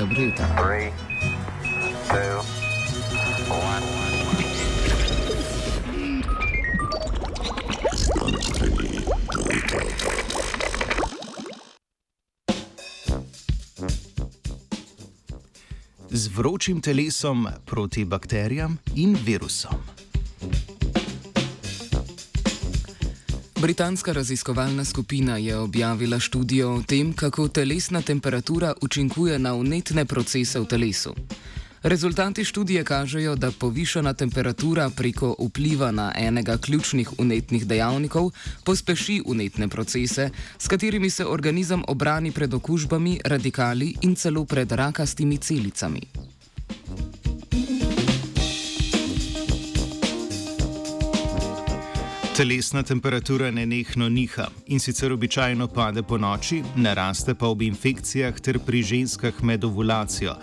Dobro jutro. Three, two, z vročim telesom proti bakterijam in virusom. Britanska raziskovalna skupina je objavila študijo o tem, kako telesna temperatura učinkuje na unetne procese v telesu. Rezultati študije kažejo, da povišana temperatura preko vpliva na enega ključnih unetnih dejavnikov pospeši unetne procese, s katerimi se organizem obrani pred okužbami, radikali in celo pred rakastimi celicami. Telesna temperatura nenehno niha in sicer običajno pade po noči, naraste pa ob infekcijah ter pri ženskah med ovulacijo.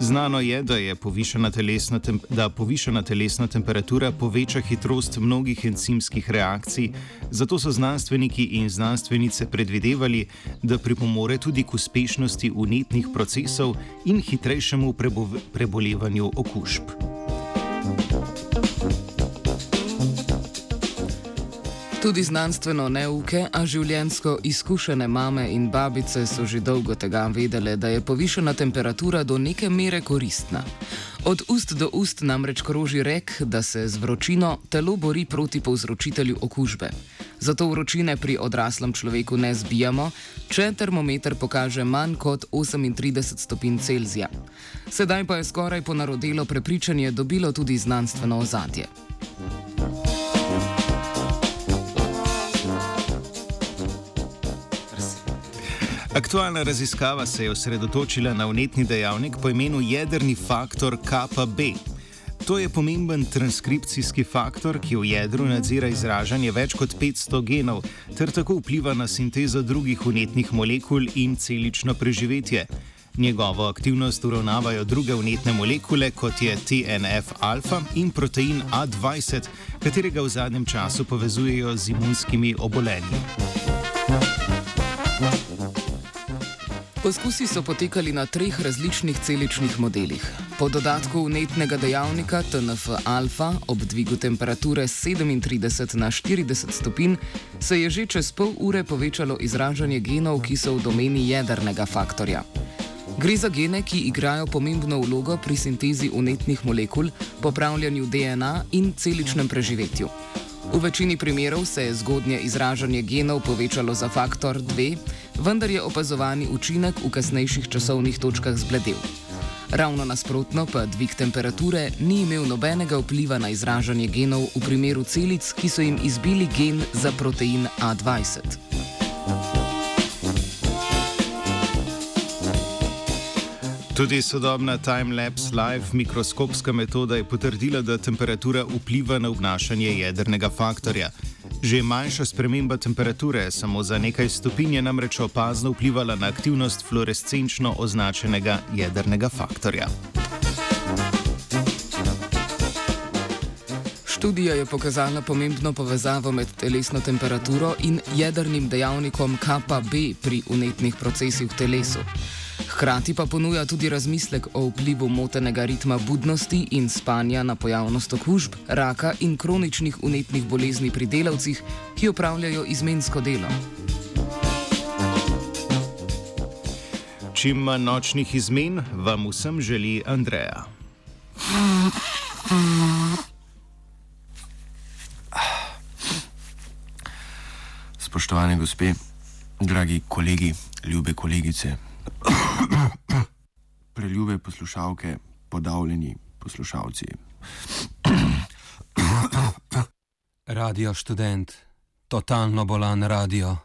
Znano je, da, je povišana telesna, da povišana telesna temperatura poveča hitrost mnogih encimskih reakcij, zato so znanstveniki in znanstvenice predvidevali, da pripomore tudi k uspešnosti unetnih procesov in hitrejšemu prebolevanju okužb. Tudi znanstveno neuke, a življensko izkušene mame in babice so že dolgo tega vedele, da je povišena temperatura do neke mere koristna. Od ust do ust namreč kroži rek, da se z vročino telo bori proti povzročitelju okužbe. Zato vročine pri odraslem človeku ne zbijamo, če termometer pokaže manj kot 38 stopinj Celzija. Sedaj pa je skoraj ponarodelo prepričanje dobilo tudi znanstveno ozadje. Aktualna raziskava se je osredotočila na unetni dejavnik po imenu jedrni faktor KB. To je pomemben transkripcijski faktor, ki v jedru nadzira izražanje več kot 500 genov ter tako vpliva na sintezo drugih unetnih molekul in celično preživetje. Njegovo aktivnost uravnavajo druge unetne molekule, kot je TNF-alfa in protein A20, katerega v zadnjem času povezujejo z imunskimi obolenji. Poskusi so potekali na treh različnih celičnih modelih. Po dodatku unetnega dejavnika TNF-alfa ob dvigu temperature 37 na 40 stopinj se je že čez pol ure povečalo izražanje genov, ki so v domeni jedrnega faktorja. Gre za gene, ki igrajo pomembno vlogo pri sintezi unetnih molekul, popravljanju DNA in celičnem preživetju. V večini primerov se je zgodnje izražanje genov povečalo za faktor 2, vendar je opazovani učinek v kasnejših časovnih točkah zbledel. Ravno nasprotno pa dvig temperature ni imel nobenega vpliva na izražanje genov v primeru celic, ki so jim izbili gen za protein A20. Tudi sodobna time-lapse live mikroskopska metoda je potrdila, da temperatura vpliva na obnašanje jedrnega faktorja. Že manjša sprememba temperature, samo za nekaj stopinj, je namreč opazno vplivala na aktivnost fluorescenčno označenega jedrnega faktorja. Študija je pokazala pomembno povezavo med telesno temperaturo in jedrnim dejavnikom KB pri unetnih procesih v telesu. Hkrati pa ponuja tudi razmislek o vplivu motenega ritma budnosti in spanja na pojavnost okužb, raka in kroničnih unetnih bolezni pri delavcih, ki opravljajo izmensko delo. Čim manj nočnih izmen, vam vsem želi Andreja. Spoštovane gospe, dragi kolegi, ljube kolegice, Preljube poslušalke, podavljeni poslušalci. Radio študent, totalno bolan radio.